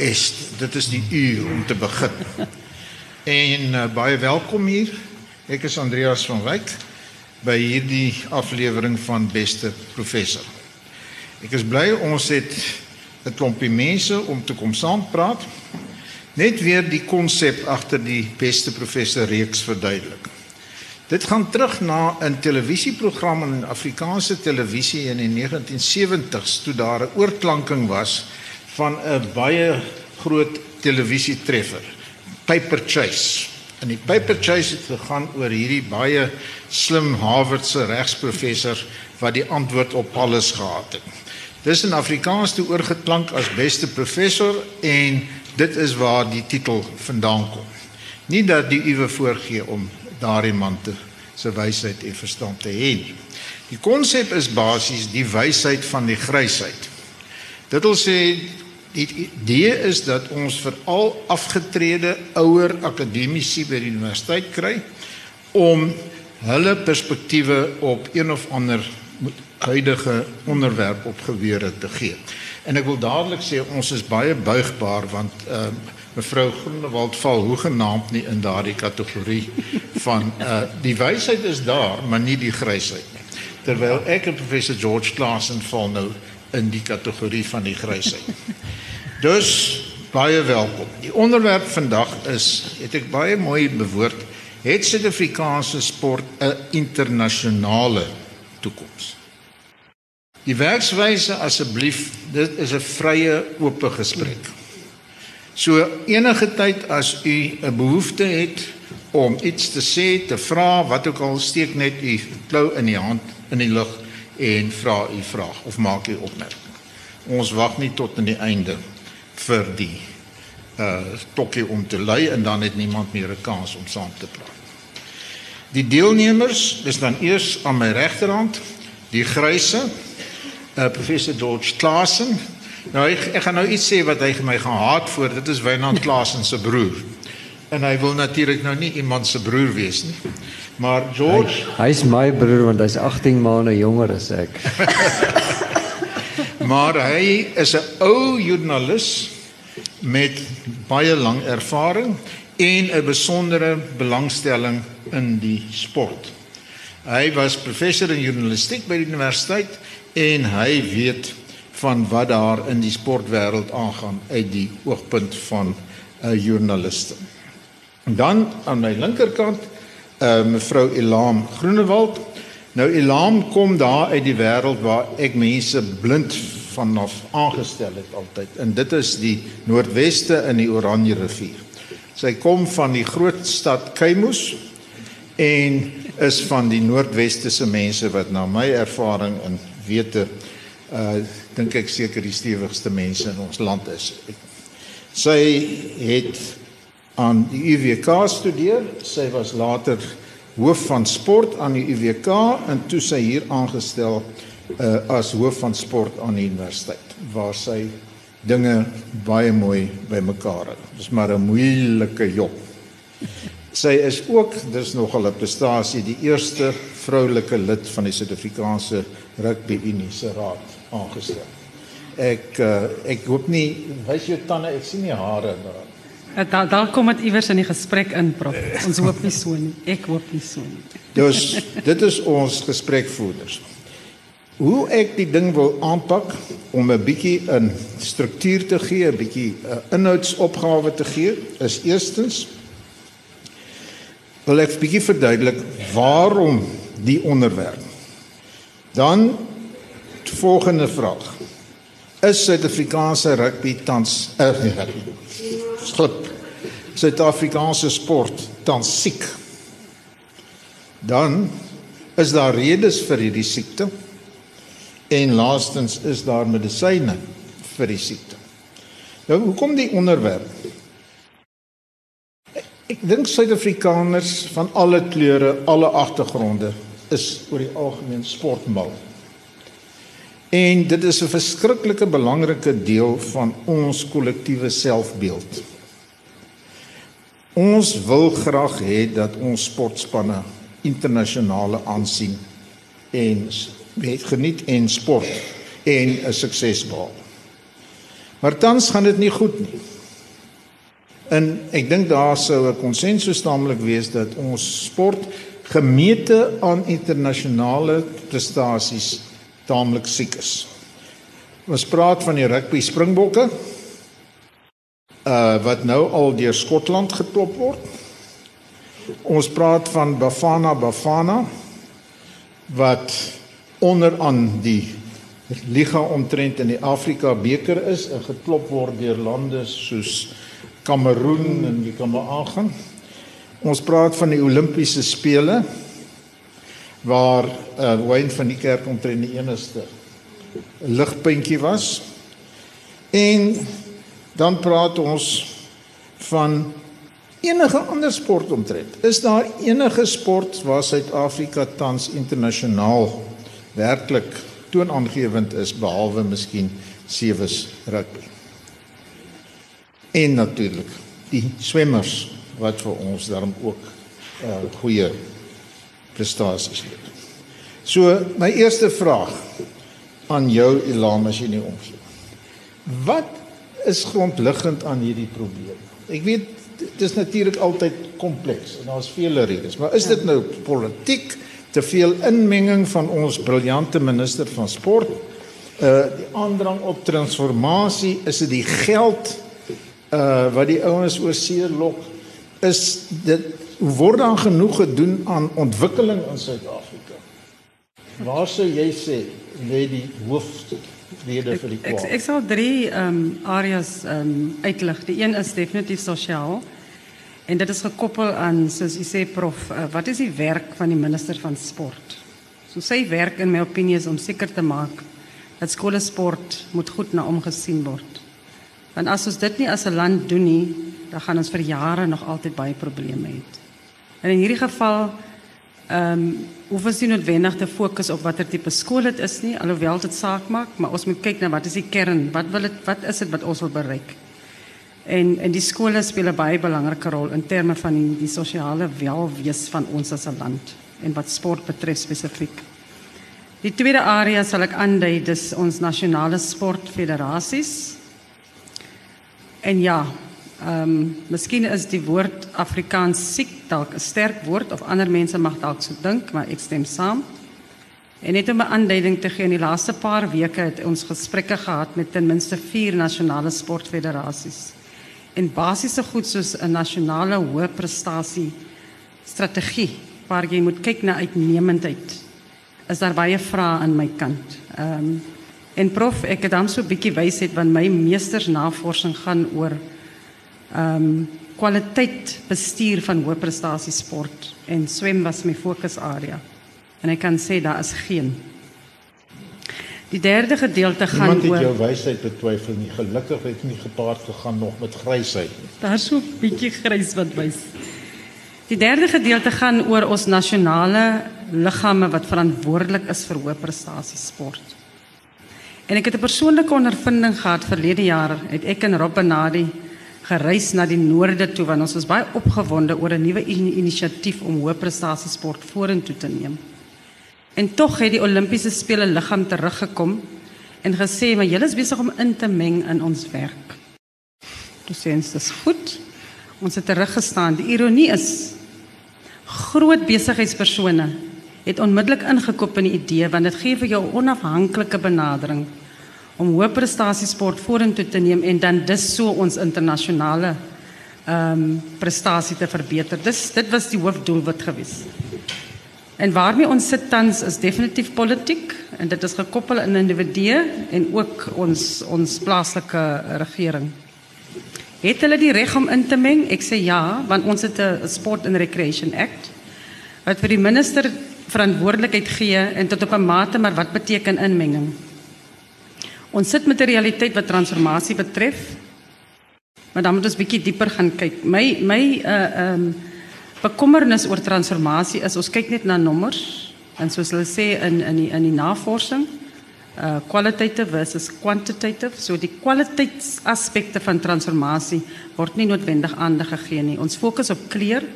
Est. Dit is die uur om te begin. En uh, baie welkom hier. Ek is Andreas van Wyk by hierdie aflewering van Beste Professor. Ek is bly ons het 'n klompie mense om te kom saampraat. Net weer die konsep agter die Beste Professor reeks verduidelik. Dit gaan terug na 'n televisieprogram in Afrikaanse televisie in die 1970s toe daar 'n oorklanking was van 'n baie groot televisietreffer, Paper Chase. En die Paper Chase het gegaan oor hierdie baie slim Harvardse regsprofessor wat die antwoord op alles gehad het. Dis in Afrikaans toe oorgeklank as beste professor en dit is waar die titel vandaan kom. Nie dat die uwe voorgee om daardie man te se wysheid en verstand te hê. Die konsep is basies die wysheid van die grysheid. Dit wil sê die idee is dat ons veral afgetrede ouer akademici by die universiteit kry om hulle perspektiewe op een of ander huidige onderwerp op geweere te gee. En ek wil dadelik sê ons is baie buigbaar want ehm uh, mevrou Groenewald val hoegenaamd nie in daardie kategorie van uh die wysheid is daar, maar nie die grysheid nie. Terwyl ek en professor George Claassen val nou in die kategorie van die grysheid. Dus baie welkom. Die onderwerp vandag is het ek baie mooi bewoord, het Suid-Afrikaanse sport 'n internasionale toekoms. Die werkswyse asseblief, dit is 'n vrye oop gesprek. So enige tyd as u 'n behoefte het om iets te sê, te vra, wat ook al, steek net u klou in die hand in die lug en vra u vraag of maak u opmerking. Ons wag nie tot aan die einde vir die uh tokkie om te lei en dan het niemand meer 'n kans om saam te praat. Die deelnemers is dan eers aan my regterhand, die gryse uh professor George Klassen. Nou ek, ek gaan nou iets sê wat hy my gaan haat voor. Dit is Wynand Klassen se broer. En hy wil natuurlik nou nie iemand se broer wees nie. Maar George, hy's hy my broer want hy's 18 maande jonger as ek. maar hy is 'n ou joernalis met baie lang ervaring en 'n besondere belangstelling in die sport. Hy was professor in journalistiek by die universiteit en hy weet van wat daar in die sportwêreld aangaan uit die oogpunt van 'n joernaliste. Dan aan my linkerkant, uh mevrou Elam Groenewald. Nou Elam kom daar uit die wêreld waar ek mense blind vanaf aangestel het altyd. En dit is die noordweste in die Oranje rivier. Sy kom van die groot stad Keimoes en is van die noordweste se mense wat na my ervaring en wete uh dink ek seker die stewigste mense in ons land is. Sy het aan die UWK studeer. Sy was later hoof van sport aan die UWK en toe sy hier aangestel uh, as hoof van sport aan die universiteit waar sy dinge baie mooi bymekaar het. Dis maar 'n moeilike job. Sy is ook dis nogal 'n prestasie die eerste vroulike lid van die Suid-Afrikaanse Rugby Unie se raad aangestel. Ek uh, ek hoop nie wys jou tande, ek sien nie hare daar. Eh, daar daar kom dit iewers in die gesprek in, prof. Ons hoop nie so nie. Ek hoop nie so nie. Dus dit is ons gesprekvoerders hoe ek die ding wil aanpak om 'n bietjie 'n struktuur te gee, 'n bietjie 'n inhoudsopgawe te gee, is eerstens wil ek 'n bietjie verduidelik waarom die onderwerp. Dan volgende vraag. Is Suid-Afrikaanse rugby tans uh, slip Suid-Afrikaanse sport tans siek? Dan is daar redes vir hierdie siekte? En laastens is daar medisyne vir die siekte. Nou hoekom die onderwerp? Ek, dink Suid-Afrikaners van alle kleure, alle agtergronde is oor die algemeen sportmal. En dit is 'n verskriklike belangrike deel van ons kollektiewe selfbeeld. Ons wil graag hê dat ons sportspanne internasionale aansien en het geniet en sport en 'n sukses behaal. Maar tans gaan dit nie goed nie. En ek dink daar sou 'n konsensus naamlik wees dat ons sport gemeete aan internasionale prestasies taamlik siek is. Ons praat van die rugby Springbokke uh wat nou al deur Skotland geklop word. Ons praat van Bafana Bafana wat onderaan die liga omtrent in die Afrika beker is en geklop word deur lande soos Kameroen en wie kan maar aangaan. Ons praat van die Olimpiese spele waar uh, Wayne van die kerk omtrent die enigste ligpuntjie was. En dan praat ons van enige ander sport omtrent. Is daar enige sport waar Suid-Afrika tans internasionaal werklik toonaangewend is behalwe miskien sewes rugby? En natuurlik die swemmers wat vir ons daarom ook uh goeie prestasies lewer. So my eerste vraag aan jou Elam as jy nie omgee. Wat is grondliggend aan hierdie probleem? Ek weet dit is natuurlik altyd kompleks en daar's vele redes, maar is dit nou politiek te veel inmenging van ons briljante minister van sport? Uh die aandrang op transformasie, is dit die geld uh wat die ouens oor see lok? Is dit word daar genoeg gedoen aan ontwikkeling in Suid-Afrika? Waar sou jy sê lê die hoofrede vir die kwaad? Ek ek sal drie ehm um, areas ehm um, uitlig. Die een is definitief sosiaal. En dit is gekoppel aan soos u sê prof, uh, wat is die werk van die minister van sport? So sy werk in my opinie is om seker te maak dat skole sport moet goed na omgesien word. Want as ons dit nie as 'n land doen nie, dan gaan ons vir jare nog altyd baie probleme hê. En in hierdie geval ehm um, hoef ons nie noodwendig te fokus op watter tipe skool dit is nie, alhoewel dit saak maak, maar ons moet kyk na wat is die kern? Wat wil dit wat is dit wat ons wil bereik? En en die skole speel 'n baie belangrike rol in terme van die, die sosiale welwees van ons as 'n land en wat sport betref spesifiek. Die tweede area sal ek aandui dis ons nasionale sportfederasies. En ja, Ehm um, miskien is die woord Afrikaans siek dalk 'n sterk woord of ander mense mag dalk so dink, maar ek stem saam. En net om 'n aanduiding te gee, in die laaste paar weke het ons gesprekke gehad met ten minste 4 nasionale sportfederasies. En basiese goed soos 'n nasionale hoë prestasie strategie waar jy moet kyk na uitnemendheid. Is daar baie vrae aan my kant. Ehm um, en prof, ek het dan so 'n bietjie wysheid want my meestersnavorsing gaan oor ehm um, kwaliteit bestuur van hoë prestasie sport en swem was my fokusarea. En ek kan sê daar is geen. Die derde gedeelte gaan oor Iemand het jou wysheid betwyfel nie. Gelukkig het nie gepaard gegaan nog met grysheid nie. Daar's so 'n bietjie grys wat wys. Die derde gedeelte gaan oor ons nasionale liggame wat verantwoordelik is vir hoë prestasie sport. En ek het 'n persoonlike ondervinding gehad verlede jaar. Het ek en Rob Benadi gereis na die noorde toe want ons was baie opgewonde oor 'n nuwe inisiatief om hoë prestasie sport vorentoe te neem. En tog het die Olimpiese spele liggaam teruggekom en gesê maar julle is besig om in te meng in ons werk. Toe sê ons dis goed. Ons het teruggestaan. Die ironie is groot besigheidspersone het onmiddellik ingekoop in die idee want dit gee vir jou onafhanklike benadering om hoë prestasiesport vorentoe te neem en dan dis so ons internasionale ehm um, prestasie te verbeter. Dis dit was die hoofdoel wat gewees. En waarmee ons sit tans is definitief politiek en dit is gekoppel aan individue en ook ons ons plaaslike regering. Het hulle die reg om in te meng? Ek sê ja, want ons het 'n Sport and Recreation Act wat vir die minister verantwoordelikheid gee en tot op 'n mate maar wat beteken inmenging? Ons sit met 'n realiteit wat transformasie betref. Maar dan moet ons bietjie dieper gaan kyk. My my uh um, bekommernis oor transformasie is ons kyk net na nommers en soos hulle sê in in die in die navorsing uh qualitative versus quantitative. So die kwaliteitsaspekte van transformasie word nie noodwendig aandag gegee nie. Ons fokus op kleur,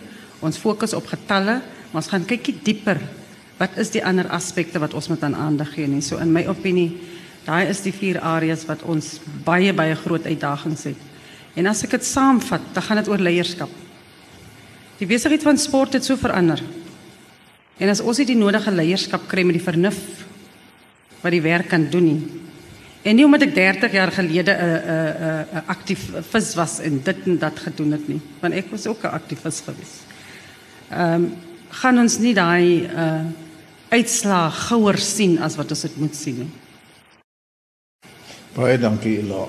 ons fokus op getalle, maar ons gaan kykie dieper. Wat is die ander aspekte wat ons moet aan aandag gee nie? So in my opinie Daai is die vier areas wat ons baie baie groot uitdagings het. En as ek dit saamvat, dan gaan dit oor leierskap. Die besigheid van sport het so verander. En as ons nie die nodige leierskap kry met die vernuf wat die werk kan doen nie. En nie omdat ek 30 jaar gelede 'n 'n 'n 'n aktivis was en dit en dat gedoen het nie, want ek was ook 'n aktivis gewees. Ehm um, gaan ons nie daai uh uitslaa gouer sien as wat ons dit moet sien nie. Baie dankie Ela.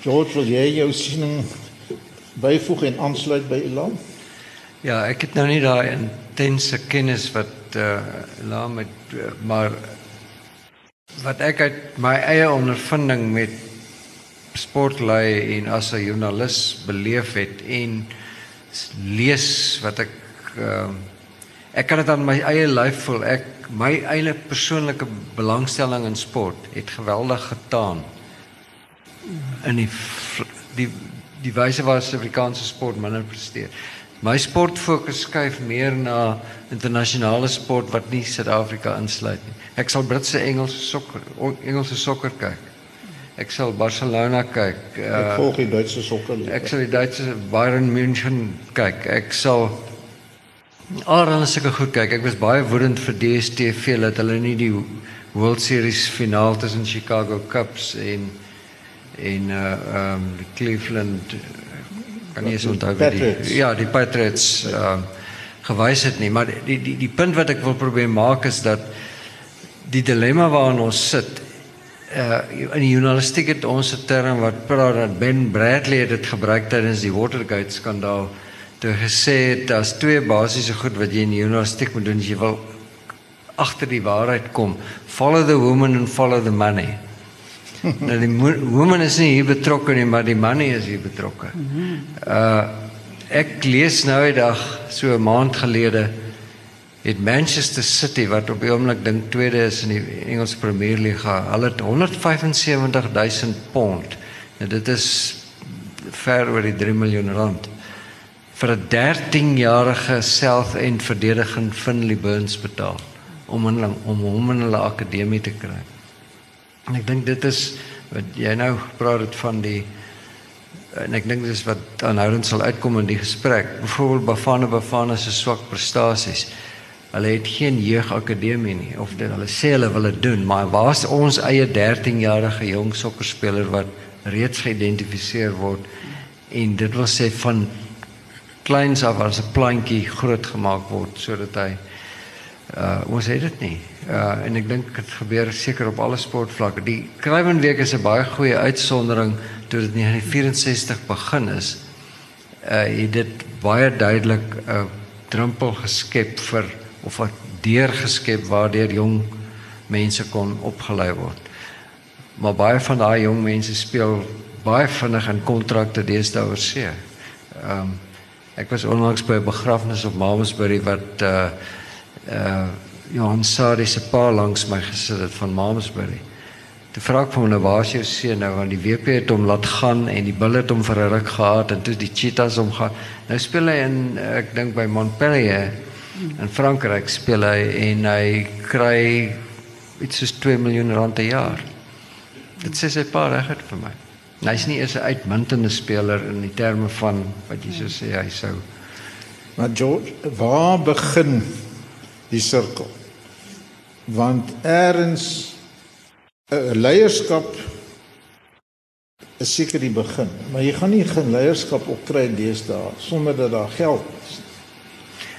George, wil jy jou siening byvoeg en aansluit by Ela? Ja, ek het nou nie daai intense kennis wat uh la met uh, maar wat ek uit my eie ondervinding met sportlei en as 'n joernalis beleef het en lees wat ek uh, ek kan dit aan my eie lyf voel ek my eie persoonlike belangstelling in sport het geweldig getaan in die die die wyse waarop Suid-Afrikaanse sport minder presteer. My sport fokus skuif meer na internasionale sport wat nie Suid-Afrika insluit nie. Ek sal Britse Engelse sokker Engelse sokker kyk. Ek sal Barcelona kyk. Uh, ek volg die Duitse sokker. Ek sal die Duitse Bayern München kyk. Ek sal Alreeds sulke goed kyk. Ek was baie woedend vir DStv dat hulle nie die World Series finaal tussen Chicago Cubs en en uh um Cleveland kan nie eens onthou die ja die Patriots um gewys het nie maar die die die punt wat ek wil probeer maak is dat die dilemma waarin ons sit uh in die journalistiek het ons 'n term wat praat dat Ben Bradley het dit gebruik tydens die Watergate skandaal toe gesê het daar's twee basiese goed wat jy in die journalistiek moet doen as jy wil agter die waarheid kom. Follow the woman and follow the money nou die woman is nie hier betrokke nie, maar die man is hier betrokke. Uh ek lees nou eendag so 'n maand gelede het Manchester City wat op die oomblik dink tweede is in die Engelse Premier League, hulle het 175 000 pond. Nou dit is ver oor die 3 miljoen rand vir 'n 13-jarige self-en verdediging Finley Burns betaal om hom om hom in hulle akademie te kry. En ek dink dit is wat jy nou praat het van die en ek dink dis wat aanhoudend sal uitkom in die gesprek. Byvoorbeeld Bafana Bafana se swak prestasies. Hulle het geen jeugakademie nie of dit hulle sê hulle wil dit doen, maar waar's ons eie 13-jarige jong sokkerspeler wat reeds geïdentifiseer word en dit wil sê van kleins af as 'n plantjie groot gemaak word sodat hy uh ons het dit nie. Uh en ek dink dit gebeur seker op alle sportvlakke. Die Kruiwenweek is 'n baie goeie uitsondering toe dit in 1964 begin is. Uh het dit baie duidelik 'n uh, drempel geskep vir of 'n deur geskep waardeur jong mense kon opgelei word. Maar baie van daai jong mense speel baie vinnig in kontrakte deesdae oor see. Ehm um, ek was onlangs by 'n begrafnis op Malmesbury wat uh uh Johan Sari se pa langs my gesit het van Mamesbury. Toe vra ek hom nou waar is jou seun nou want die WP het hom laat gaan en die bulle het hom vir 'n ruk gehad en toe die cheetahs hom gaan. Nou speel hy in ek dink by Montpellier in Frankryk speel hy en hy kry iets soos 2 miljoen rand per jaar. Dit sê sy pa reg het vir my. Hy's nie eers 'n uitmuntende speler in die terme van wat jy so sê hy sou. Maar George, waar begin die sirkel. Want eers 'n uh, leierskap is seker die begin, maar jy gaan nie geen leierskap opkry deesdae sonder dat daar geld is.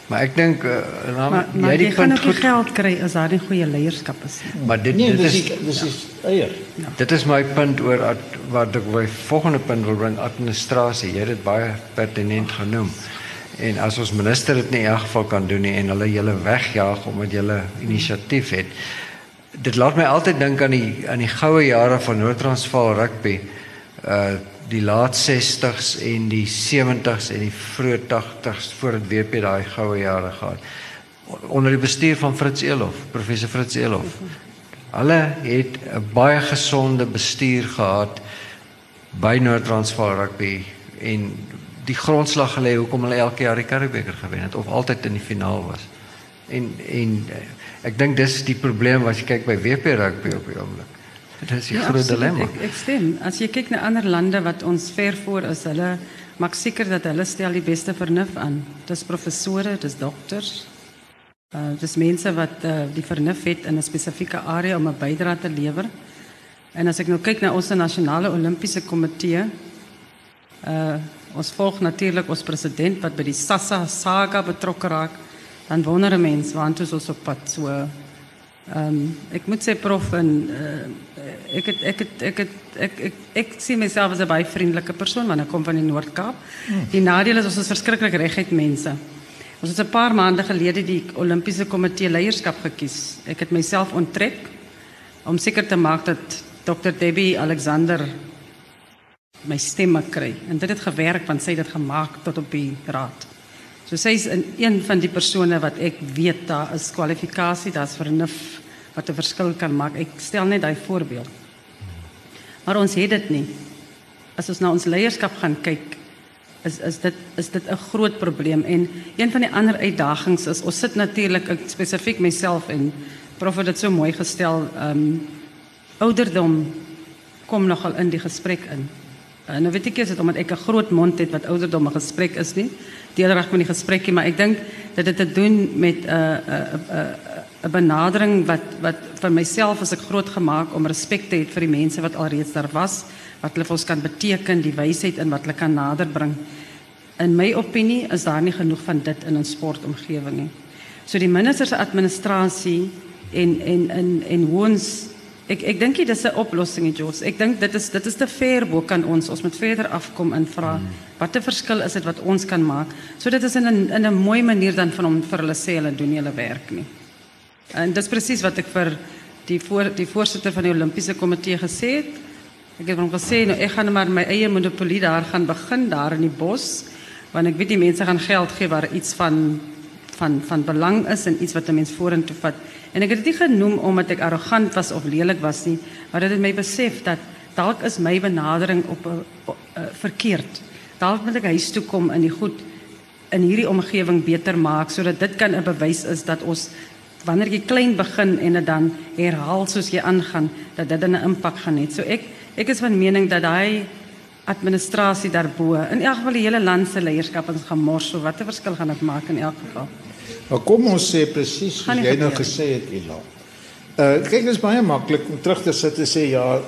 Maar ek dink uh, nou maar, maar jy, jy gaan ook goed... geld kry as daar nie goeie leierskap is. Maar dit, nee, dit is dis is eier. Ja. Dit is my punt oor wat ek wil volgende punt wil bring administrasie. Jy het dit baie pertinent genoem. En as ons minister dit nie in elk geval kan doen nie en hulle julle wegjaag omdat julle inisiatief het. Dit laat my altyd dink aan die aan die goue jare van Noord-Transvaal rugby. Uh die laat 60s en die 70s en die vroeë 80s voordat WP daai goue jare gehad. Onder die bestuur van Fritz Elof, professor Fritz Elof. Hulle het 'n baie gesonde bestuur gehad by Noord-Transvaal rugby en die grondslag gelê hoekom hulle elke jaar die Karibeker gewen het of altyd in die finaal was. En en eh, ek dink dis die probleem as jy kyk by WP rugby op die oomblik. Dit is 'n Ja, groot dilemma. Ek, ek stem. As jy kyk na ander lande wat ons ver voor is, hulle maak seker dat hulle stel die beste vernuf aan. Dis professore, dis dokters. Uh dis mense wat uh, die vernuf het in 'n spesifieke area om 'n bydrae te lewer. En as ek nou kyk na ons nasionale Olimpiese komitee, uh ons volg natuurlik ons president wat by die Sassa saga betrokke raak, dan wonder 'n mens waantoe is ons op pad so Ehm um, ek moet sê prof en uh, ek het ek het ek het ek ek, ek sien myself as 'n baie vriendelike persoon want ek kom van die Noord-Kaap. Die nadeel is ons is verskriklik reguit mense. Ons het 'n paar maande gelede die Olimpiese komitee leierskap gekies. Ek het myself onttrek om seker te maak dat Dr Debbie Alexander my stemme kry. En dit het gewerk want sy het dit gemaak tot op die raad. So sy is in een van die persone wat ek weet daar is kwalifikasie, daar's vernuf wat 'n verskil kan maak. Ek stel net daai voorbeeld. Maar ons het dit nie. As ons na ons leierskap gaan kyk, is is dit is dit 'n groot probleem en een van die ander uitdagings is ons sit natuurlik ek spesifiek myself en prof het dit so mooi gestel, ehm um, ouderdom kom nogal in die gesprek in. Uh, nou weet ek is dit omdat ek 'n groot mond het wat ouderdom 'n gesprek is nie. Deelreg van die gesprekkie, maar ek dink dat dit te doen met 'n 'n 'n 'n benadering wat wat vir myself as ek groot gemaak om respek te hê vir die mense wat alreeds daar was, wat hulle vir ons kan beteken, die wysheid in wat hulle kan naderbring. In my opinie is daar nie genoeg van dit in ons sportomgewing nie. So die minister se administrasie en en en en hoe ons Ek ek dink dit is 'n oplossing, Jos. Ek dink dit is dit is te ver bo kan ons. Ons moet verder afkom en vra hmm. watter verskil is dit wat ons kan maak? So dit is in 'n in 'n mooi manier dan van om vir hulle sê hulle doen hulle werk nie. En dis presies wat ek vir die voor die voorsitter van die Olimpiese komitee gesê het. Ek het hom gesê nou ek gaan maar my eie monopolie daar gaan begin daar in die bos want ek weet die mense gaan geld gee waar iets van van van belang is en iets wat 'n mens vorentoe vat. En ek het dit nie genoem omdat ek arrogant was of lelik was nie, maar dit het my besef dat dalk is my benadering op 'n verkeerd. Dalk moet ek huis toe kom in die goed in hierdie omgewing beter maak sodat dit kan 'n bewys is dat ons wanneer jy klein begin en dit dan herhaal soos jy aangaan, dat dit 'n impak gaan hê. So ek ek is van mening dat daai administrasie daarbo in elk geval die hele land se leierskap ons gaan mors so watter verskil gaan dit maak in elk geval Maar kom ons sê presies nie jy nou gesê het Ila. Uh kyk dis baie maklik om terug te sit en sê ja,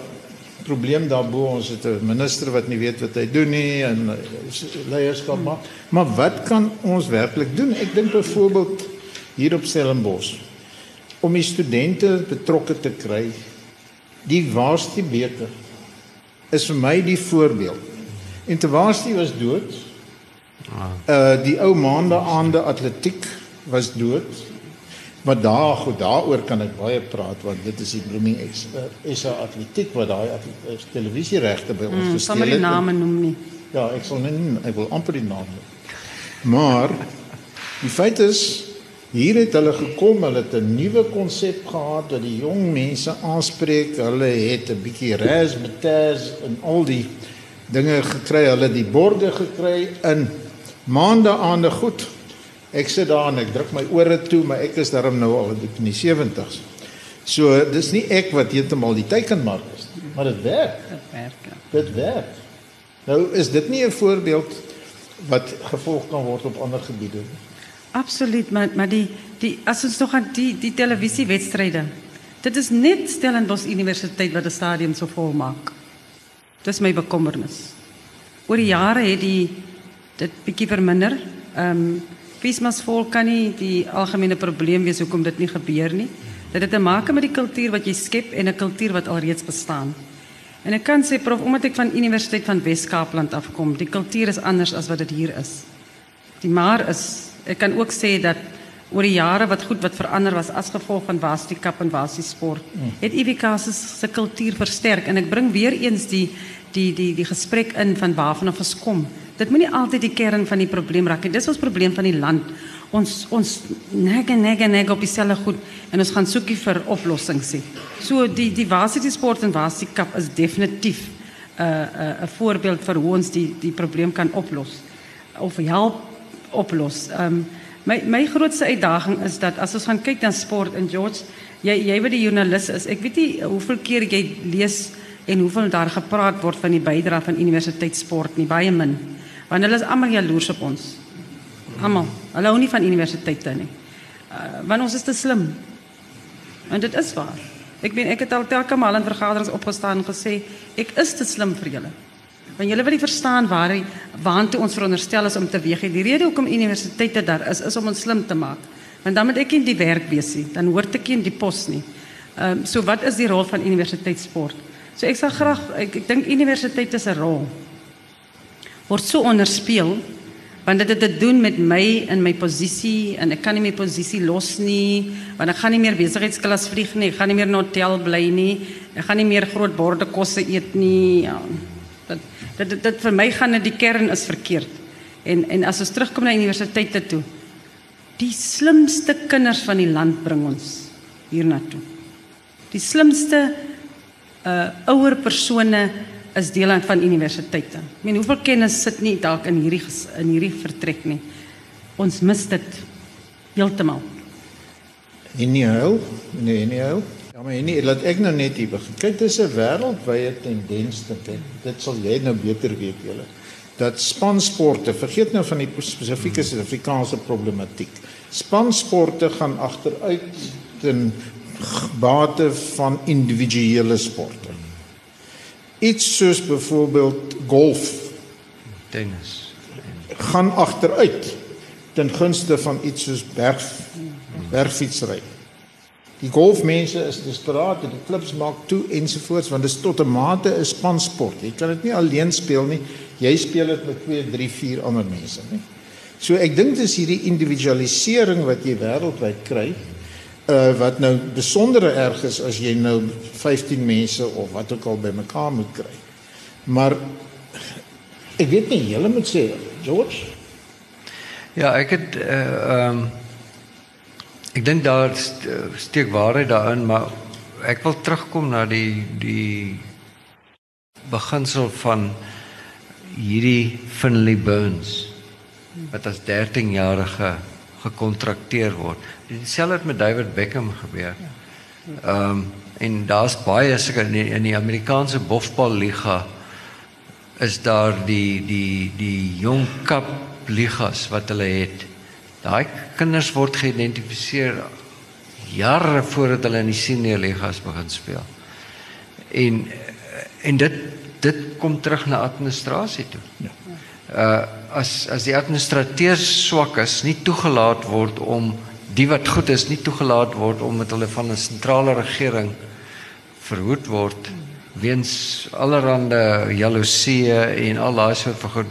probleem daarbo ons het 'n minister wat nie weet wat hy doen nie en s- leierskap maar maar wat kan ons werklik doen? Ek dink byvoorbeeld hier op Stellenbosch om die studente betrokke te kry. Die Waarste beker is vir my die voorbeeld. En te Waarste was dood. Uh die ou maande aande atletiek was dood. Maar daar goed daaroor kan ek baie praat want dit is die blooming ex uh, SA atletiek wat daai uh, televisieregte by ons mm, gesteel sal maar die name noem nie Ja, ek sal nie ek wil amper die naam noem. Maar die feit is hier het hulle gekom, hulle het 'n nuwe konsep gehad dat die jong mense aanspreek. Hulle het 'n bietjie razzmatazz en al die dinge gekry. Hulle die borde gekry in maande aande goed. Ek sit daar en ek druk my ore toe, maar ek is daarom nou al in die 70s. So dis nie ek wat heeltemal die teikenmark is nie, maar dit werk. dit werk ja. Dit werk. Nou is dit nie 'n voorbeeld wat gevolg kan word op ander gebiede nie. Absoluut, maar maar die die as ons nog aan die die televisiewedstryde. Dit is net Stellenbosch Universiteit wat die stadion so vol maak. Dis my bekommernis. Oor die jare het die dit bietjie verminder. Ehm um, Vismas vol kan nie die algemene probleem wees hoekom dit nie gebeur nie. Dit het te maak met die kultuur wat jy skep en 'n kultuur wat alreeds bestaan. En ek kan sê prof omdat ek van Universiteit van Wes-Kaapland afkom, die kultuur is anders as wat dit hier is. Die maar is ek kan ook sê dat oor die jare wat goed wat verander was as gevolg van Varsity Cup en Varsity Sport, het IWK se se kultuur versterk en ek bring weer eens die die die die gesprek in van waarvan ons kom. Dit moenie altyd die kern van die probleem raak nie. Dis ons probleem van die land. Ons ons neg en neg en neg op dieselfde goed en ons gaan soekie vir oplossings sien. So die die Varsity Sport en Varsity Cup is definitief 'n uh, 'n uh, 'n voorbeeld vir hoe ons die die probleem kan oplos of help oplos. Um, my my grootste uitdaging is dat as ons gaan kyk na sport in George, Jy jy wat die joernalis is. Ek weet nie hoeveel keer jy lees en hoeveel daar gepraat word van die bydrae van universiteitssport nie, baie min. Want hulle is almal jaloers op ons. Almal. Hulle hou nie van universiteite nie. Uh, want ons is te slim. En dit is waar. Ek meen ek het al telke maal in vergaderings opgestaan en gesê ek is te slim vir julle. Want julle wil nie verstaan waar waartoe ons veronderstel is om te weeg. Die rede hoekom universiteite daar is is om ons slim te maak. Want dan moet ek in die werk nie, dan hoort ek in die pos nie. Ehm um, so wat is die rol van universiteitssport? So ek sal graag ek, ek dink universiteit is 'n rol word so onderspeel want dit het te doen met my in my posisie en ek kan nie my posisie los nie want ek gaan nie meer besigheidsklas vlieg nie ek gaan nie meer in 'n hotel bly nie ek gaan nie meer groot borde kosse eet nie ja, dit dit dit, dit vir my gaan dit die kern is verkeerd en en as ons terugkom na universiteite toe die slimste kinders van die land bring ons hiernatoe die slimste uh ouer persone is deel van universiteite. Ek meen hoeveel kennis sit nie dalk in hierdie in hierdie vertrek nie. Ons mis dit heeltemal. En nie hou, nee, nie hou. Maar nie, laat ek nou net hier begin. Kyk, dis 'n wêreldwye tendens te dit. Dit sal jy nou beter weet julle. Dat spansporte, vergeet nou van die spesifieke Suid-Afrikaanse problematiek. Spansporte gaan agteruit ten bate van individuele sporte iets soos byvoorbeeld golf tennis gaan agteruit ten gunste van iets soos berg bergfietsry. Die golfmense is desperaat en die klubs maak toe ensovoorts want dit is tot 'n mate 'n spansport. Jy kan dit nie alleen speel nie. Jy speel dit met 2, 3, 4 ander mense, nie? So ek dink dis hierdie individualisering wat jy wêreldwyd kry uh, wat nou besondere erg is as jy nou 15 mense of wat ook al bymekaar moet kry. Maar ek weet nie, julle moet sê, George. Ja, ek het uh, ehm um, ek dink daar steek waarheid daarin, maar ek wil terugkom na die die beginsel van hierdie Finley Burns wat as 13 jarige gekontrakteer word. Dieselfde het met David Beckham gebeur. Ehm um, en daar's baie sulke in, in die Amerikaanse bofbal liga is daar die die die jong kap ligas wat hulle het. Daai kinders word geïdentifiseer jare voordat hulle in die senior ligas begin speel. En en dit dit kom terug na administrasie toe. Ja. Uh as as die administrateurs swak is, nie toegelaat word om die wat goed is nie toegelaat word om met hulle van 'n sentrale regering verhoed word weens allerlei jaloesie en al daai soort van goed.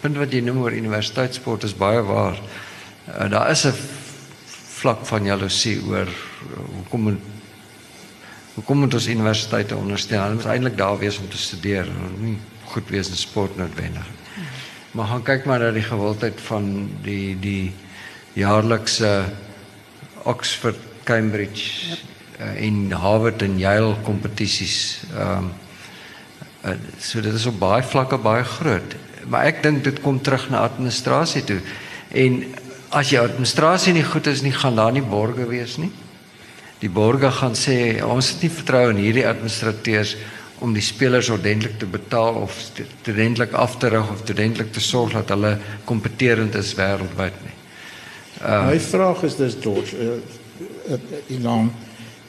Punt wat jy noem oor universiteitssport is baie waar. Uh, daar is 'n vlak van jaloesie oor hoekom moet hoekom moet ons universiteite ondersteun? Hulle moet eintlik daar wees om te studeer, nie goed wees in sport noodwendig. Maar gaan kyk maar na die gewildheid van die die jaarlikse Oxford, Cambridge yep. uh, en Harvard en Yale kompetisies. Ehm um, uh, so dit is op baie vlakke baie groot. Maar ek dink dit kom terug na administrasie toe. En as jou administrasie nie goed is nie, gaan daar nie borge wees nie. Die borge gaan sê ons het nie vertroue in hierdie administrateurs om die spelers ordentlik te betaal of ordentlik af te rig of ordentlik te sorg dat hulle kompeterend is wêreldwyd nie. Uh, My vraag is dus George, uh, uh, Ilan,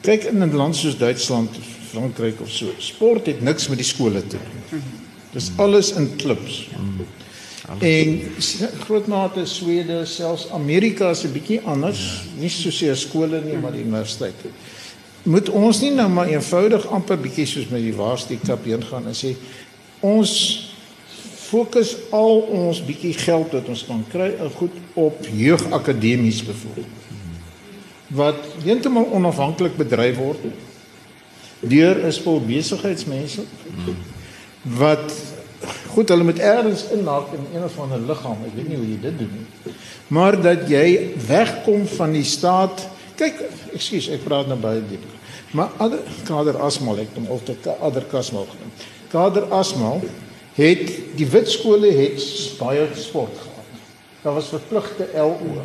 kyk in 'n land soos Duitsland, Frankryk of so, sport het niks met die skole te doen. Dis alles in klubs. En groot mate Swede, selfs Amerika is 'n bietjie anders, nie so seer skole nie, maar die universiteite. Moet ons nie nou maar eenvoudig amper bietjie soos met die waarsty kap heen gaan en sê ons fokus al ons bietjie geld wat ons kan kry goed op jeugakademies byvoorbeeld. Wat heeltemal onafhanklik bedryf word. Deur is vol besigheidsmense wat goed hulle moet ergens inhaak in een of ander liggaam. Ek weet nie hoe jy dit doen nie. Maar dat jy wegkom van die staat. Kyk, ekskuus, ek praat nou baie diep. Maar ander kader asmal ek hom of dit ander kasmal genoem. Kader asmal het die wit skole het baie sport gehad. Daar was verpligte LO.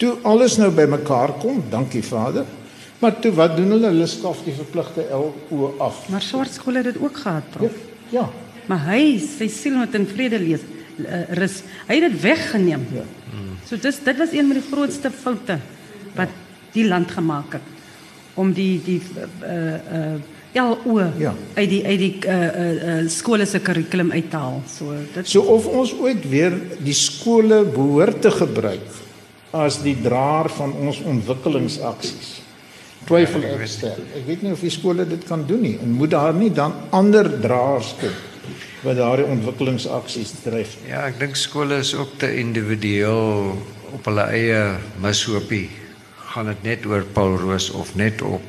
Toe alles nou bymekaar kom, dankie Vader, Maar toe wat doen hulle? Hulle skaf die verpligte LO af. Maar swart skole het dit ook gehad, Ja. prof. ja. Maar hy, sy siel moet in vrede lees. Uh, rus. Hy het dit weggeneem. Ja. So dis dit was een van die grootste foute wat die land gemaak het om die die uh uh LO Ja. uit die uit die uh uh, uh skole se kurrikulum uithaal. So dit So of ons ooit weer die skole behoort te gebruik as die draer van ons ontwikkelingsaksies. Twyfel ek sterk. Ek weet nie of die skole dit kan doen nie en moet daar nie dan ander draers kom wat daardie ontwikkelingsaksies dryf. Ja, ek dink skole is ook te individueel op hulle eie mishoopie. Gaan dit net oor Paul Roos of net op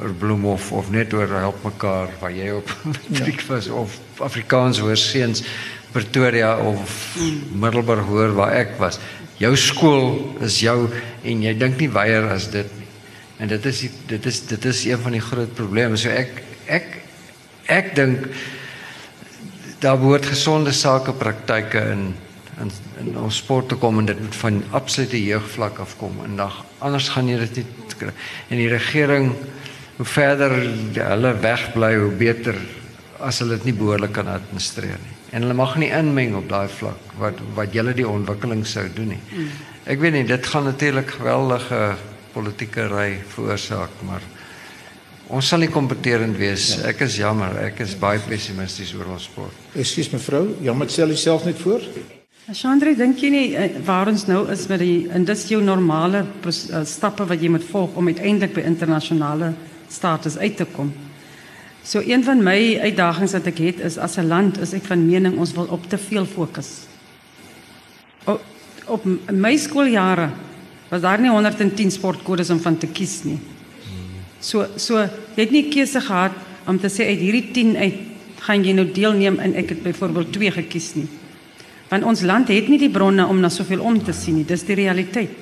oor Bloemhof of net oor help mekaar waar jy op matriek was of Afrikaans hoor seuns Pretoria of Middelburg hoor waar ek was. Jou skool is jou en jy dink nie weier as dit nie. En dit is dit is dit is een van die groot probleme. So ek ek ek dink daar behoort gesonde sakepraktyke in in in ons sport te kom en dit moet van absolute jeugvlak af kom en dan anders gaan jy dit nie kry. En die regering hoe verder hulle wegbly hoe beter as hulle dit nie behoorlik kan administreer nie. En hulle mag nie inmeng op daai vlak wat wat julle die ontwikkeling sou doen nie. Ek weet nie dit gaan natuurlik geweldige politieke ry veroorsaak, maar ons sal nie kompeterend wees. Ek is jammer, ek is baie pessimisties oor ons sport. Ekskuus mevrou, jammer stel jouself net voor. Chandra, dink jy nie eh, waar ons nou is met die en dis jou normale stappe wat jy moet volg om uiteindelik by internasionale status uit te kom? So een van my uitdagings wat ek het is as 'n land is ek van mening ons wil op te veel fokus. Op, op my skooljare was daar nie 110 sportkodes om van te kies nie. So so jy het nie keuse gehad om te sê uit hierdie 10 uit gaan jy nou deelneem en ek het byvoorbeeld 2 gekies nie. Want ons land het nie die bronne om na soveel om te sien nie. Dis die realiteit.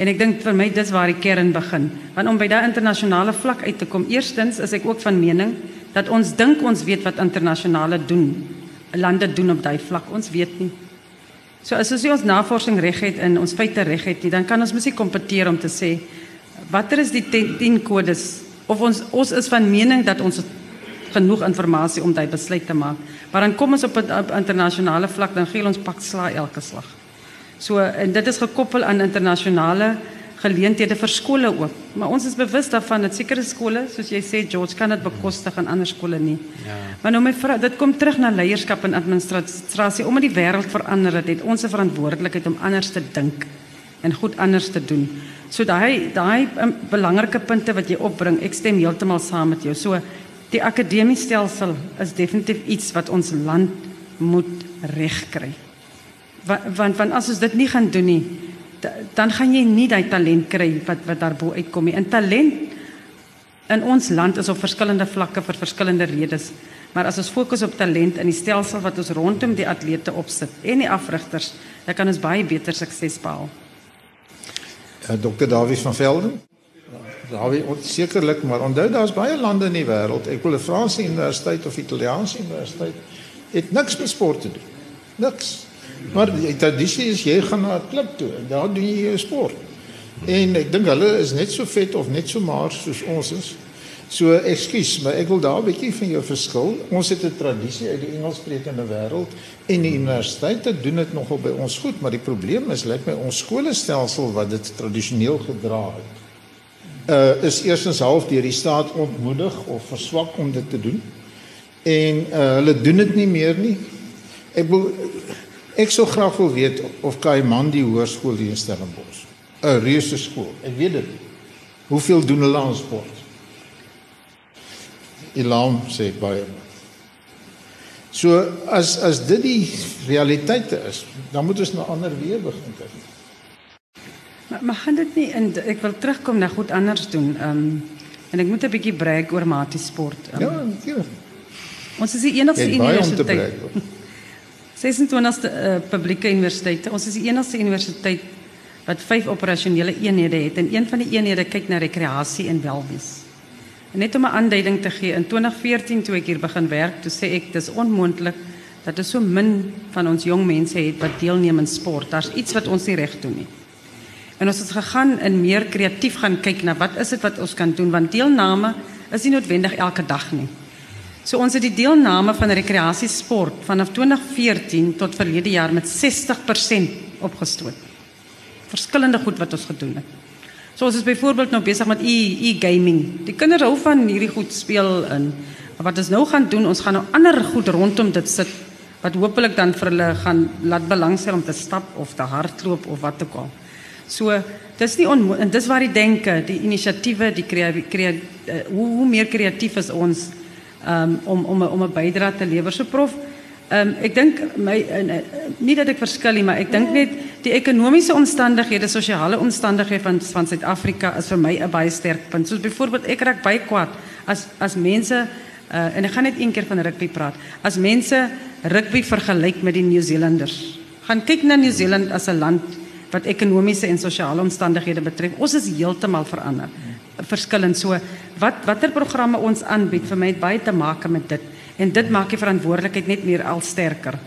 En ek dink vir my dis waar die kern begin. Want om by daai internasionale vlak uit te kom, eerstens is ek ook van mening dat ons dink ons weet wat internasionale doen. Lande doen op daai vlak. Ons weet nie. So as ons nie ons navorsing reg het en ons feite reg het nie, dan kan ons mos nie kompeteer om te sê watter is die 10 kodes of ons ons is van mening dat ons genoeg inligting om daai besluit te maak. Maar dan kom ons op 'n internasionale vlak dan gee ons pak sla elke slag. So en dit is gekoppel aan internasionale geleenthede vir skole ook. Maar ons is bewus daarvan dat sekere skole, soos jy sê George, kan dit bekostig en ander skole nie. Ja. Maar nou my vrou, dit kom terug na leierskap en administrasie. Omdat die wêreld verander het, het ons 'n verantwoordelikheid om anders te dink en goed anders te doen. So daai daai um, belangrike punte wat jy opbring, ek stem heeltemal saam met jou. So die akademiese stelsel is definitief iets wat ons land moet regkry. Want want want as ons dit nie gaan doen nie, da- dan gaan jy nie daai talent kry wat wat daarbo uitkom nie. En talent in ons land is op verskillende vlakke vir verskillende redes. Maar as ons fokus op talent in die stelsel wat ons rondom die atlete opsit en die afrigters, dan kan ons baie beter sukses behaal. Uh, Dr. Davies van Velden. Dawie, sekerlik, maar onthou daar's baie lande in die wêreld. Ek wil 'n Franse universiteit of Italiaanse universiteit het niks met sport te doen. Niks. Maar die tradisie is jy gaan na 'n klub toe en daar doen jy jou sport. En ek dink hulle is net so vet of net so maar soos ons is. So ekskuus, maar ek wil daar 'n bietjie van jou verskil. Ons het 'n tradisie uit die Engelssprekende wêreld en die universiteite doen dit nogal by ons goed, maar die probleem is lyk my ons skoolstelsel wat dit tradisioneel gedra het. Uh is eerstens half deur die staat ontmoedig of verswak om dit te doen. En uh hulle doen dit nie meer nie. Ek wil ek sou graag wil weet of Kaimandi Hoërskool hier in Stellenbosch 'n reuse skool. Ek weet dit. Hoeveel doen hulle aan sport? Elam sê baie. So as as dit die realiteite is, dan moet ons na ander weer begin kyk. Maar, maar gaan dit nie in ek wil terugkom na goed anders doen. Ehm um, en ek moet 'n bietjie brag oor matie sport. Um, Ja, natuurlik. Ons is die enigste universiteit. brag. hoor. 26ste uh, publieke universiteite. Ons is die enigste universiteit wat vyf operasionele eenhede het en een van die eenhede kyk na rekreasie en welwees. Net om 'n aanduiding te gee, in 2014 toe ek hier begin werk, toe sê ek dis onmoontlik dat er so min van ons jong mense het wat deelneem in sport. Daar's iets wat ons nie reg doen nie. En ons het gegaan en meer kreatief gaan kyk na wat is dit wat ons kan doen want deelname is nie noodwendig elke dag nie. So ons het die deelname van rekreasiesport vanaf 2014 tot verlede jaar met 60% opgestoot. Verskillende goed wat ons gedoen het. So ons is byvoorbeeld nou besig met e-gaming. Die kinders hou van hierdie goed speel in. Maar wat ons nou gaan doen, ons gaan nou ander goed rondom dit sit wat hopelik dan vir hulle gaan laat belangstel om te stap of te hardloop of wat ook al. So dis nie en dis waar die denke, die inisiatiewe, die kreatief uh, hoe, hoe meer kreatief is ons um, om om om 'n bydrae te lewer. So prof, um, ek dink my uh, nie dat ek verskil nie, maar ek dink net die ekonomiese omstandighede, sosiale omstandighede van van Suid-Afrika is vir my 'n baie sterk punt. Soos byvoorbeeld ek raak baie kwaad as as mense uh, en ek gaan net een keer van rugby praat. As mense rugby vergelyk met die Nieu-Zeelanders. Gaan kyk na Nieu-Seeland as 'n land wat ekonomiese en sosiale omstandighede betref. Ons is heeltemal verander verskillend. So wat watter programme ons aanbied vir my het baie te maak met dit en dit maak die verantwoordelikheid net meer al sterker.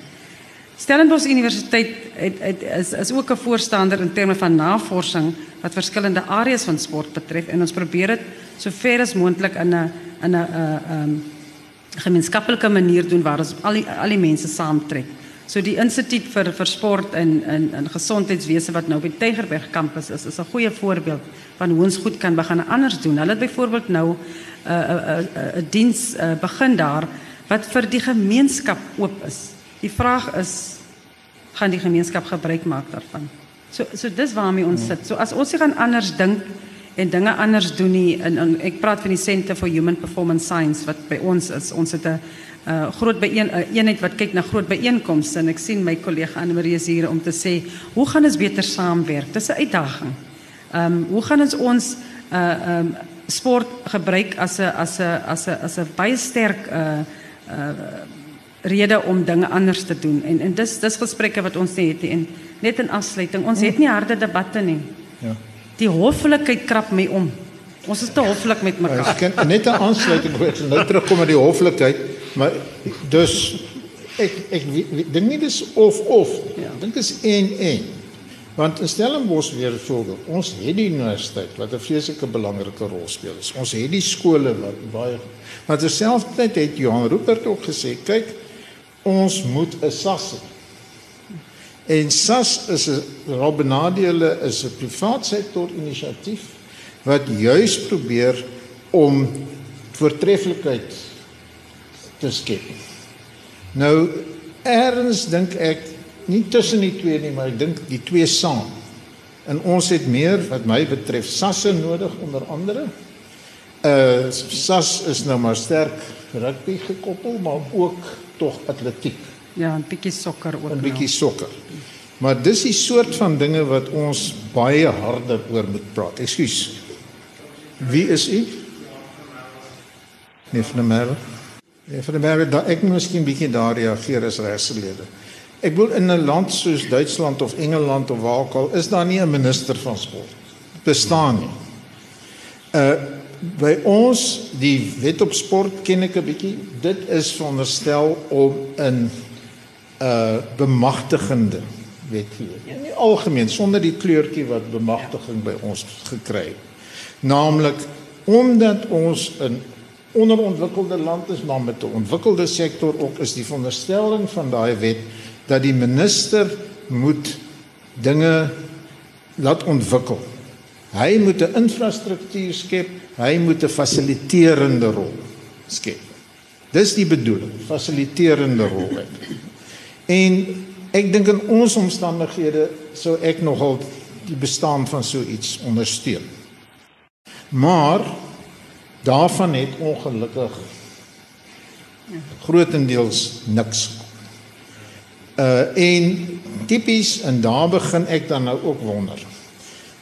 Stellenbosch Universiteit het, het is is ook 'n voorstander in terme van navorsing wat verskillende areas van sport betref en ons probeer dit so ver as moontlik in 'n in 'n um, gemeenskaplike manier doen waar ons al die al die. So die instituut vir vir sport en in in gesondheidswese wat nou by Tygerberg kampus is, is 'n goeie voorbeeld van hoe ons goed kan begin anders doen. Hulle het byvoorbeeld nou 'n 'n diens begin daar wat vir die gemeenskap oop is. Die vraag is gaan die gemeenskap gebruik maak daarvan. So so dis waarmee ons sit. So as ons hier gaan anders dink en dinge anders doen nie in, ek praat van die Center for Human Performance Science wat by ons is. Ons het 'n uh, groot byeen uh, eenheid wat kyk na groot byeenkomste en ek sien my kollega Anne Marie is hier om te sê hoe gaan ons beter saamwerk? Dis 'n uitdaging. Ehm um, hoe gaan ons ons uh ehm um, sport gebruik as 'n as 'n as 'n as 'n baie sterk uh uh rede om dinge anders te doen en en dis dis gesprekke wat ons net het en net in afsluiting ons het nie harde debatte nie. Ja. Die hoflikheid krap my om. Ons is te hoflik met mekaar. Ek kan net 'n aansluiting gee. Nou terugkom met die hoflikheid, maar dus ek ek dink nie dis of of. Ja. Dink dis en en. Want in Stellenbosch weer voorbeeld, ons het die universiteit wat 'n vreeslike belangrike rol speel. Ons het die skole wat baie Maar terselfdertyd het Johan Rupert ook gesê, kyk, ons moet 'n SAS hê. En SAS is 'n Robbenadele is 'n privaat sektor inisiatief wat juis probeer om voortreffelikheid te skep. Nou erns dink ek nie tussen die twee nie, maar ek dink die twee saam. En ons het meer wat my betref sasse nodig onder andere. Uh sas is nou maar sterk rugby gekoppel, maar ook tog atletiek. Ja, 'n bietjie sokker ook. 'n Bietjie sokker. Maar dis die soort van dinge wat ons baie harder oor moet praat. Ekskuus. Wie is u? Nee, van der Merwe. Nee, van der Merwe, ek moet miskien bietjie daar reageer as regslede. Ek wil in 'n land soos Duitsland of Engeland of waar ook al is daar nie 'n minister van sport. Bestaan nie. Uh by ons die wet op sport ken ek 'n bietjie. Dit is veronderstel om 'n uh, bemagtigende wet hier. Ja, nie algemeen sonder die kleurtjie wat bemagtiging by ons gekry het. Naamlik omdat ons 'n onderontwikkelde land is maar met 'n ontwikkelde sektor ook is die veronderstelling van daai wet dat die minister moet dinge laat ontwikkel. Hy moet 'n infrastruktuur skep, hy moet 'n fasiliterende rol skep. Dis die bedoeling, fasiliterende rol. En ek dink in ons omstandighede sou ek nogal die bestaan van so iets ondersteun. Maar daarvan het ongelukkig grootendeels niks Uh en tipies en daar begin ek dan nou ook wonder.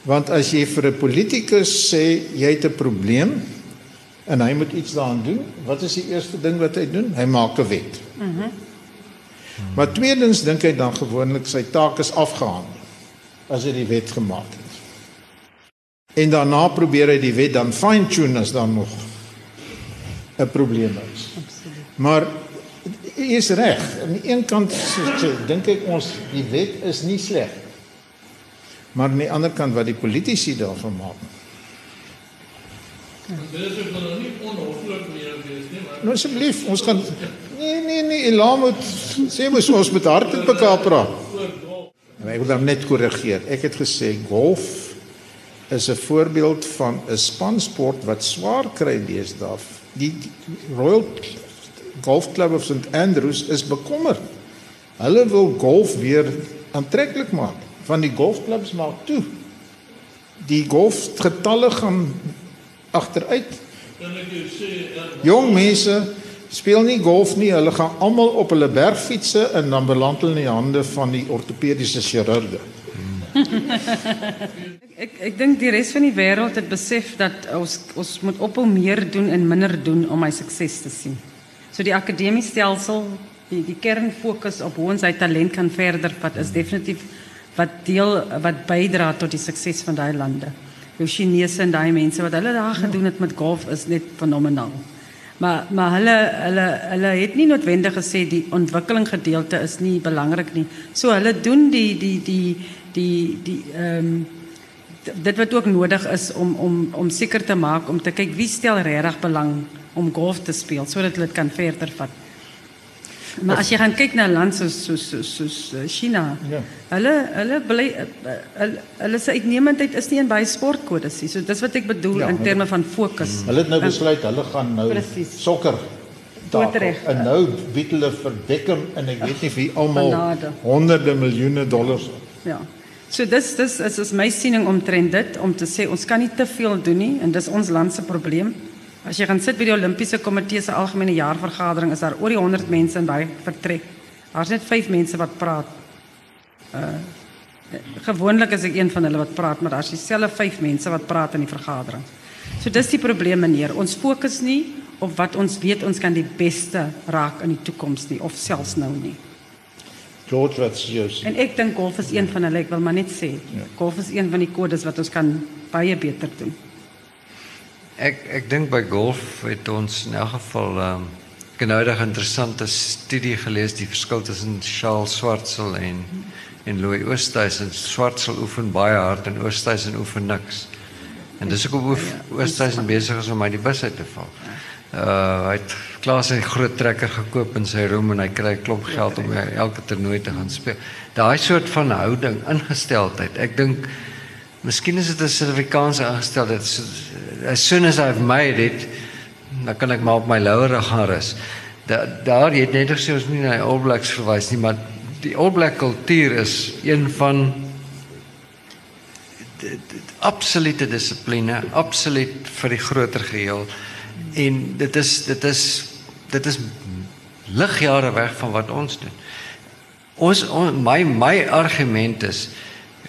Want as jy vir 'n politikus sê jy het 'n probleem en hy moet iets daaraan doen, wat is die eerste ding wat hy doen? Hy maak 'n wet. Mhm. Mm maar tweedens dink hy dan gewoonlik sy taak is afgehandel as hy die wet gemaak het. En daarna probeer hy die wet dan fine-tune as dan nog 'n probleem is. Absoluut. Maar is reg. Aan die een kant dink ek ons die wet is nie sleg. maar aan die ander kant wat die politici daarvan maak. Dit is ook nog nie onhoflik meer wees nie, maar Nou asseblief, ons gaan nee nee nee, Elam moet sê mos ons met hart met mekaar praat. Maar ek wil dan net korrigeer. Ek het gesê golf is 'n voorbeeld van 'n spansport wat swaar kry deesdae. Die, die Royal Golf Club of St Andrews is bekommerd. Hulle wil golf weer aantreklik maak. Van die golfklubs maak toe. Die golfgetalle gaan agteruit. ek er, Jong mense speel nie golf nie. Hulle gaan almal op hulle bergfietsse en dan beland hulle in die hande van die ortopediese chirurge. Ek ek dink die res van die wêreld het besef dat ons ons moet ophou meer doen en minder doen om hy sukses te sien. So die akademiese stelsel, die die kernfokus op hoe ons sy talent kan verder vat is definitief wat deel wat bydra tot die sukses van daai lande. Die Chinese en daai mense wat hulle daar gedoen het met golf is net fenomenaal. Maar maar hulle hulle hulle het nie noodwendig gesê die ontwikkeling gedeelte is nie belangrik nie. So hulle doen die die die die die ehm um, dit wat ook nodig is om om om seker te maak om te kyk wie stel regtig belang om golf te speel sodat hulle dit kan verder vat. Maar as jy gaan kyk na 'n land soos soos soos, soos eh, China, Ja. hulle hulle bly eh, hulle hulle se uitnemendheid is nie in baie sportkodes nie. So dis wat ek bedoel Ja, in terme van fokus. Hulle het nou besluit hulle gaan nou Presies. sokker Doodreg. En nou bied hulle vir Beckham en ek weet nie wie almal honderde miljoene dollars. Ja. So dis dis is is my siening omtrent dit om te sê ons kan nie te veel doen nie en dis ons land se probleem. As jy gaan sit by die Olimpiese Komitee se algemene jaarvergadering is daar oor die 100 mense in daai vertrek. Daar's net 5 mense wat praat. Uh gewoonlik is ek een van hulle wat praat, maar daar's dieselfde 5 mense wat praat in die vergadering. So dis die probleem meneer. Ons fokus nie op wat ons weet ons kan die beste raak in die toekoms nie of selfs nou nie. George wat jy sê. En ek dink golf is een van hulle, ek wil maar net sê. Ja. Golf is een van die kodes wat ons kan baie beter doen. Ek ek dink by golf het ons in elk geval ehm um, genoudig interessante studie gelees die verskil tussen Charles Swartsel en en Louis Oosthuizen. Swartsel oefen baie hard en Oosthuizen oefen niks. En dis ook hoe Oosthuizen besig is om die bus uit te val. Uh hy het klaar sy groot trekker gekoop in sy room en hy kry 'n klomp geld om elke toernooi te gaan speel. Daai soort van houding, ingesteldheid. Ek dink Miskien is dit 'n Suid-Afrikaanse ingesteldheid. So, As soon as I've made it, dan kan ek maar op my laure gaan rus. Da, daar jy het net gesê ons moet nie na die All Blacks verwys nie, maar die All Black kultuur is een van absolute dissipline, absoluut vir die groter geheel. En dit is dit is dit is ligjare weg van wat ons doen. Ons on, my my argument is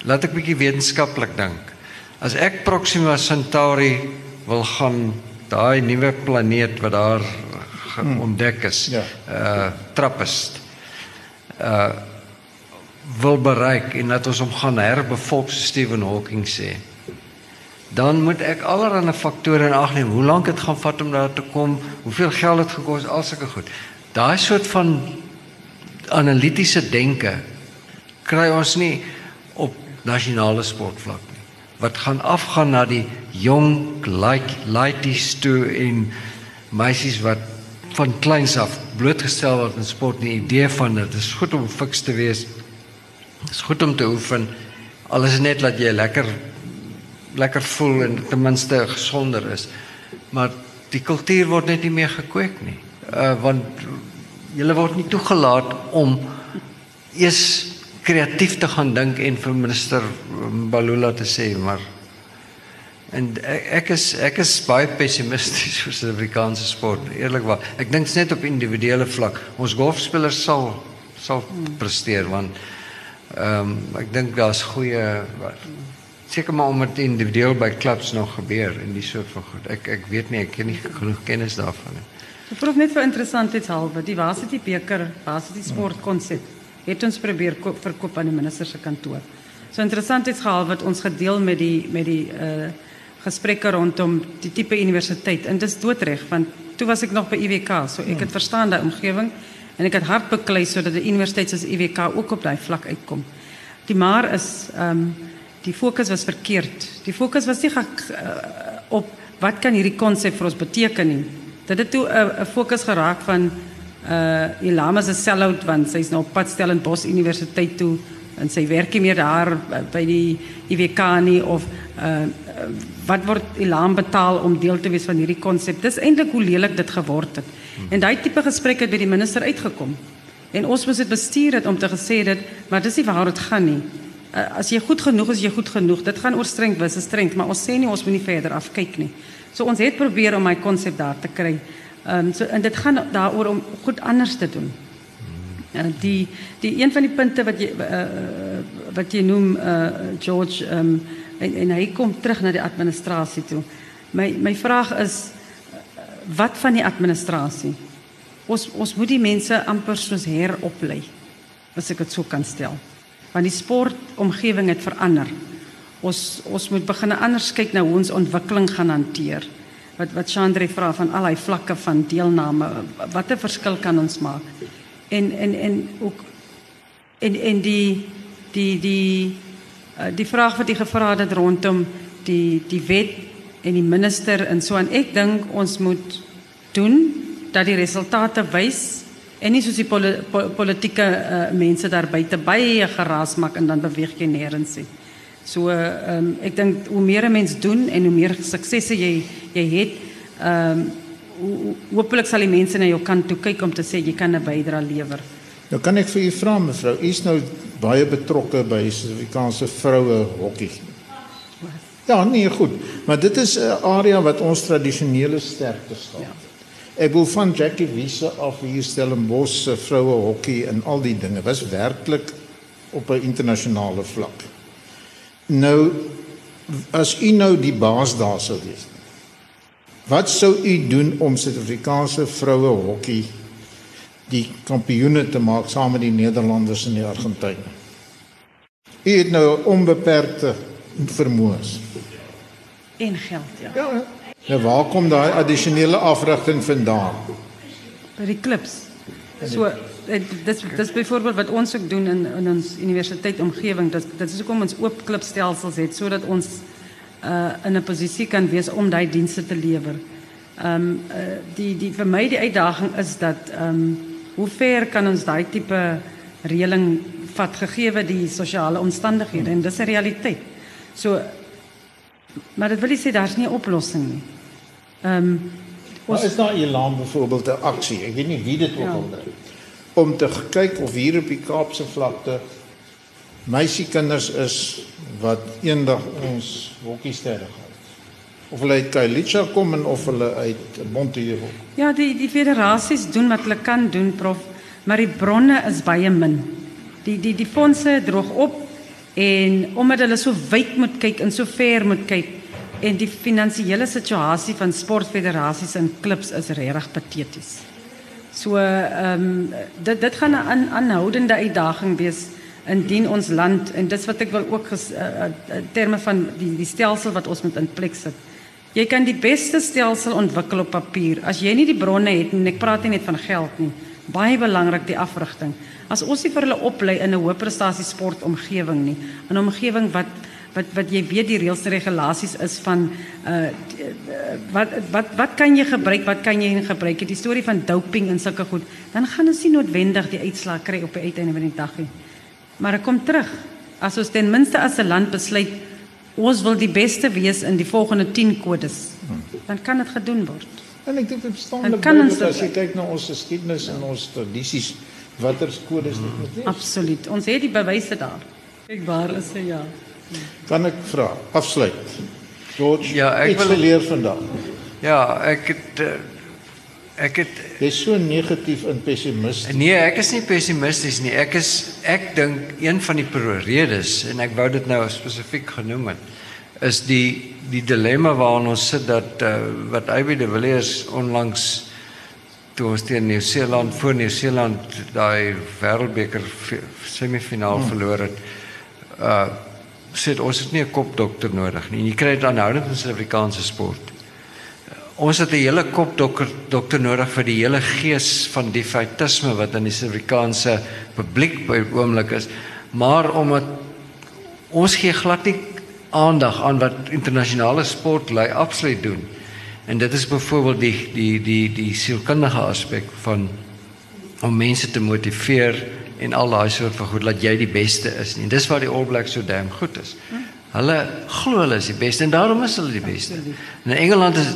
laat ek bietjie wetenskaplik dink. As ek Proxima Centauri wil gaan daai nuwe planeet wat daar ge- ontdek is, Ja. uh Trappist uh wil bereik en dat ons hom gaan herbevolk so Stephen Hawking sê. Dan moet ek allerlei faktore in ag neem. Hoe lank dit gaan vat om daar te kom? Hoeveel geld dit gekos? Al sulke goed. Daai soort van analitiese denke kry ons nie nasionale sportvlak nie. Wat gaan afgaan na die jong light lighties toe en meisies wat van kleins af blootgestel word in sport nie idee van dit is goed om fiks te wees. Dit is goed om te oefen. Alles net dat jy lekker lekker voel en ten minste gesonder is. Maar die kultuur word net nie meer gekweek nie. Uh want jy word nie toegelaat om eers kreatief te gaan dink en vir minister Balula te sê maar en ek, ek is ek is baie pessimisties oor Suid-Afrikaanse sport eerlikwaar ek dink dit net op individuele vlak. Ons golfspelers sal sal presteer want ehm um, ek dink daar's goeie seker maar om dit individueel by klubs nog gebeur en die soort van goed. Ek ek weet nie ek het nie genoeg kennis daarvan nie. Ek proef net vir interessantheidshalwe, die Varsity beker, Varsity sportkonsep het ons probeer koop, verkoop aan die minister se kantoor. So interessantheidshalwe wat ons gedeel met die met die uh gesprekke rondom die tipe universiteit en dis doodreg want toe was ek nog by IWK, so ek het verstaan daai omgewing en ek het hard beklei sodat die universiteit soos IWK ook op daai vlak uitkom. Die maar is ehm um, die fokus was verkeerd. Die fokus was nie ge, uh, op wat kan hierdie konsep vir ons beteken nie. Dit het toe 'n uh, fokus geraak van uh Ilama se sellout want sy's nou op pad Stellenbosch Universiteit toe en sy werk nie meer daar uh, by die IWK nie of uh wat word Ilam betaal om deel te wees van hierdie konsep. Dis eintlik hoe lelik dit geword het. En daai tipe gesprek het by die minister uitgekom. En ons moes dit bestuur het om te gesê dit, maar dis nie waar dit gaan nie. Uh, as jy goed genoeg is, jy goed genoeg. Dit gaan oor streng wisse streng, maar ons sê nie ons moet nie verder afkyk nie. So ons het probeer om my konsep daar te kry. Ehm um, so en dit gaan daaroor om goed anders te doen. Uh, die die een van die punte wat jy uh, wat jy noem uh, George ehm um, en, en hy kom terug na die administrasie toe. My my vraag is wat van die administrasie? Ons ons moet die mense amper soos heroplei as ek dit so kan stel. Want die sportomgewing het verander. Ons ons moet begin anders kyk na hoe ons ontwikkeling gaan hanteer. Wat wat Chandre vra van al daai vlakke van deelname, watter verskil kan ons maak? En en en ook en en die die die uh, die vraag wat jy gevra het rondom die die wet en die minister en so aan ek dink ons moet doen dat die resultate wys en nie soos die poli po politieke uh, mense daar buite baie geraas maak en dan beweeg jy nêrens nie. So ehm um, ek dink hoe meer 'n mens doen en hoe meer suksesse jy jy het ehm um, hopelik sal die mense na jou kant toe kyk om te sê jy kan 'n bydrae lewer. Nou kan ek vir u vra mevrou, u is nou baie betrokke by Suid-Afrikaanse vroue hokkie. Ja, nee, goed. Maar dit is 'n area wat ons tradisionele sterkte staan. Ja. Ek wil van Jackie Wiese af hier Stellenbosch se vroue hokkie en al die dinge was werklik op 'n internasionale vlak. Nou as u nou die baas daar sou wees. Wat sou u doen om Suid-Afrikaanse vroue hokkie die kampioene te maak saam met die Nederlanders en die Argentynë? U het nou onbeperkte vermoëns. En geld, ja. Ja. Nou waar kom daai addisionele afrigting vandaan? By die klubs. So dit dis byvoorbeeld wat ons ook doen in in ons universiteit omgewing. Dit dit is hoekom ons oop klubstelsels het sodat ons uh in 'n posisie kan wees om daai dienste te lewer. Ehm um, uh, die die vir my die uitdaging is dat ehm um, hoe ver kan ons daai tipe reëling vat gegee die sosiale omstandighede en dis 'n realiteit. So maar dit wil nie sê daar's nie 'n oplossing nie. Ehm um, ons is daar Elan byvoorbeeld 'n aksie. Ek weet nie wie dit ook ja. al doen om te kyk of hier op die Kaapse vlakte meisiekinders is wat eendag ons hokkiesterre gaan. Of hulle uit Kailicha kom en of hulle uit Montevideo. Ja, die die federasies doen wat hulle kan doen, prof, maar die bronne is baie min. Die die die fondse droog op en omdat hulle so wyd moet kyk en so ver moet kyk en die finansiële situasie van sportfederasies en klubs is regtig pateties. So ehm um, dit dit gaan 'n aanhoudende uitdaging wees indien ons land en dis wat ek wil ook ges, uh, terme van die die stelsel wat ons moet in plek sit. Jy kan die beste stelsel ontwikkel op papier as jy nie die bronne het en ek praat nie net van geld nie. Baie belangrik die afrigting. As ons nie vir hulle oplei in 'n hoë prestasie sportomgewing nie, 'n omgewing wat wat wat jy weet die reëls en regulasies is van uh wat wat wat kan jy gebruik wat kan jy nie gebruik die storie van doping en sulke goed dan gaan ons nie noodwendig die uitslag kry op die uiteinde van die dag nie. Maar ek kom terug. As ons ten minste as 'n land besluit ons wil die beste wees in die volgende 10 kodes dan kan dit gedoen word. En ek dink dit staan net as jy kyk na ons geskiedenis en ons tradisies watter kodes dit moet wees. Absoluut. Ons het die bewyse daar. Ek waar is hy? Ja Kan ek vra afsluit? George, ja, ek wil leer vandag. Ja, ek het uh, ek het jy's so negatief en pessimisties. Nee, ek is nie pessimisties nie. Ek is ek dink een van die redes en ek wou dit nou spesifiek genoem het is die die dilemma waarin ons sit dat uh, wat Ivy de Villiers onlangs toe ons teen Nieu-Seeland voor Nieu-Seeland daai wêreldbeker semifinaal hmm. verloor het. Uh sê ons het nie 'n kopdokter nodig nie. Jy kry dit aanhoudend in Suid-Afrikaanse sport. Ons het 'n hele kopdokter dokter nodig vir die hele gees van die feitisme wat in die Suid-Afrikaanse publiek by oomblik is. Maar omdat ons gee glad nie aandag aan wat internasionale sport lei absoluut doen. En dit is byvoorbeeld die die die die sielkundige aspek van om mense te motiveer en al daai soort van goed dat jy die beste is nie. Dis waar die All Blacks so damn goed is. Hulle glo hulle is die beste en daarom is hulle die beste. En in Engeland is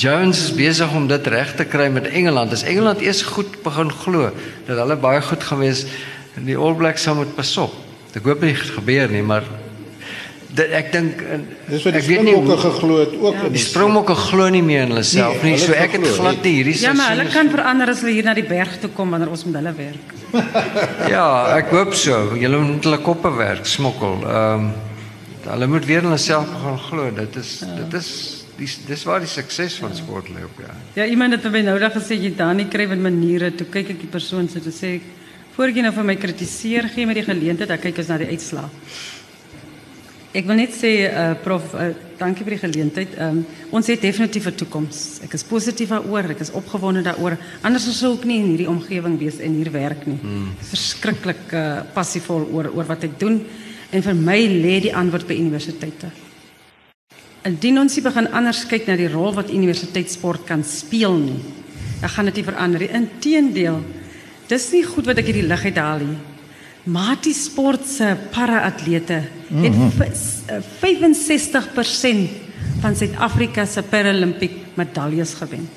Jones is besig om dit reg te kry met Engeland. As Engeland eers goed begin glo dat hulle baie goed gaan wees, die All Blacks sal moet pas op. Ek hoop nie dit gebeur nie, maar ek dink Dis wat die ek weet nie Springbokke geglo het ook in die Springbokke glo nie meer in hulle self Nee, nie. hulle So ek het glad nie hierdie Ja, maar hulle kan verander as hulle hier na die berg toe kom wanneer ons met hulle werk. is- Ja, ek hoop so. Julle moet hulle koppe werk, smokkel. Ehm um, hulle moet weer in hulle self begin glo. Dit is dit is dis dis waar die sukses van sport lê op ja. Ja, iemand het vir my nou dag gesê jy dan nie kry met maniere toe kyk ek die persoon sit en sê ek voor jy nou vir my kritiseer gee met die geleentheid dan kyk ons na die uitslae. Ek wil net sê uh, prof uh, dankie vir die geleentheid. Um, ons het definitief 'n toekoms. Ek is positief daaroor, ek is opgewonde daaroor. Anders sou ek nie in hierdie omgewing wees en hier werk nie. Hmm. Verskriklik uh, passievol oor oor wat ek doen en vir my lê die antwoord by universiteite. Indien ons nie begin anders kyk na die rol wat universiteitsport kan speel nie, dan gaan dit nie verander nie. Inteendeel, dis nie goed wat ek hierdie lig uithaal nie. Mati sport se para-atlete het mm -hmm. 65% van Suid-Afrika se Paralympic medaljes gewen.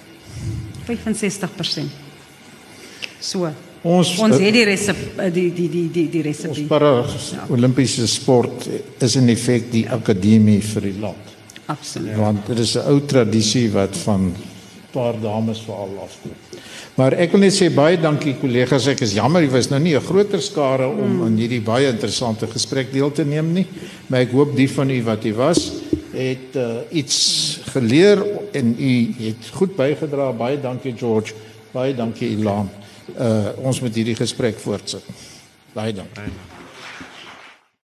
65%. So. Ons- ons het die resep die die die die die Ons resepie. para Olimpiese sport is in effek die akademie vir die land. Absoluut. Want dit is 'n ou tradisie wat van paar dames veral afkom. Maar ek wil net sê baie dankie kollegas. Ek is jammer jy was nou nie 'n groter skare om aan hierdie baie interessante gesprek deel te neem nie, maar ek hoop die van u wat u was het uh, iets geleer en u het goed bygedra. Baie dankie George. Baie dankie Ilan. Uh ons moet hierdie gesprek voortsit. Baie dankie.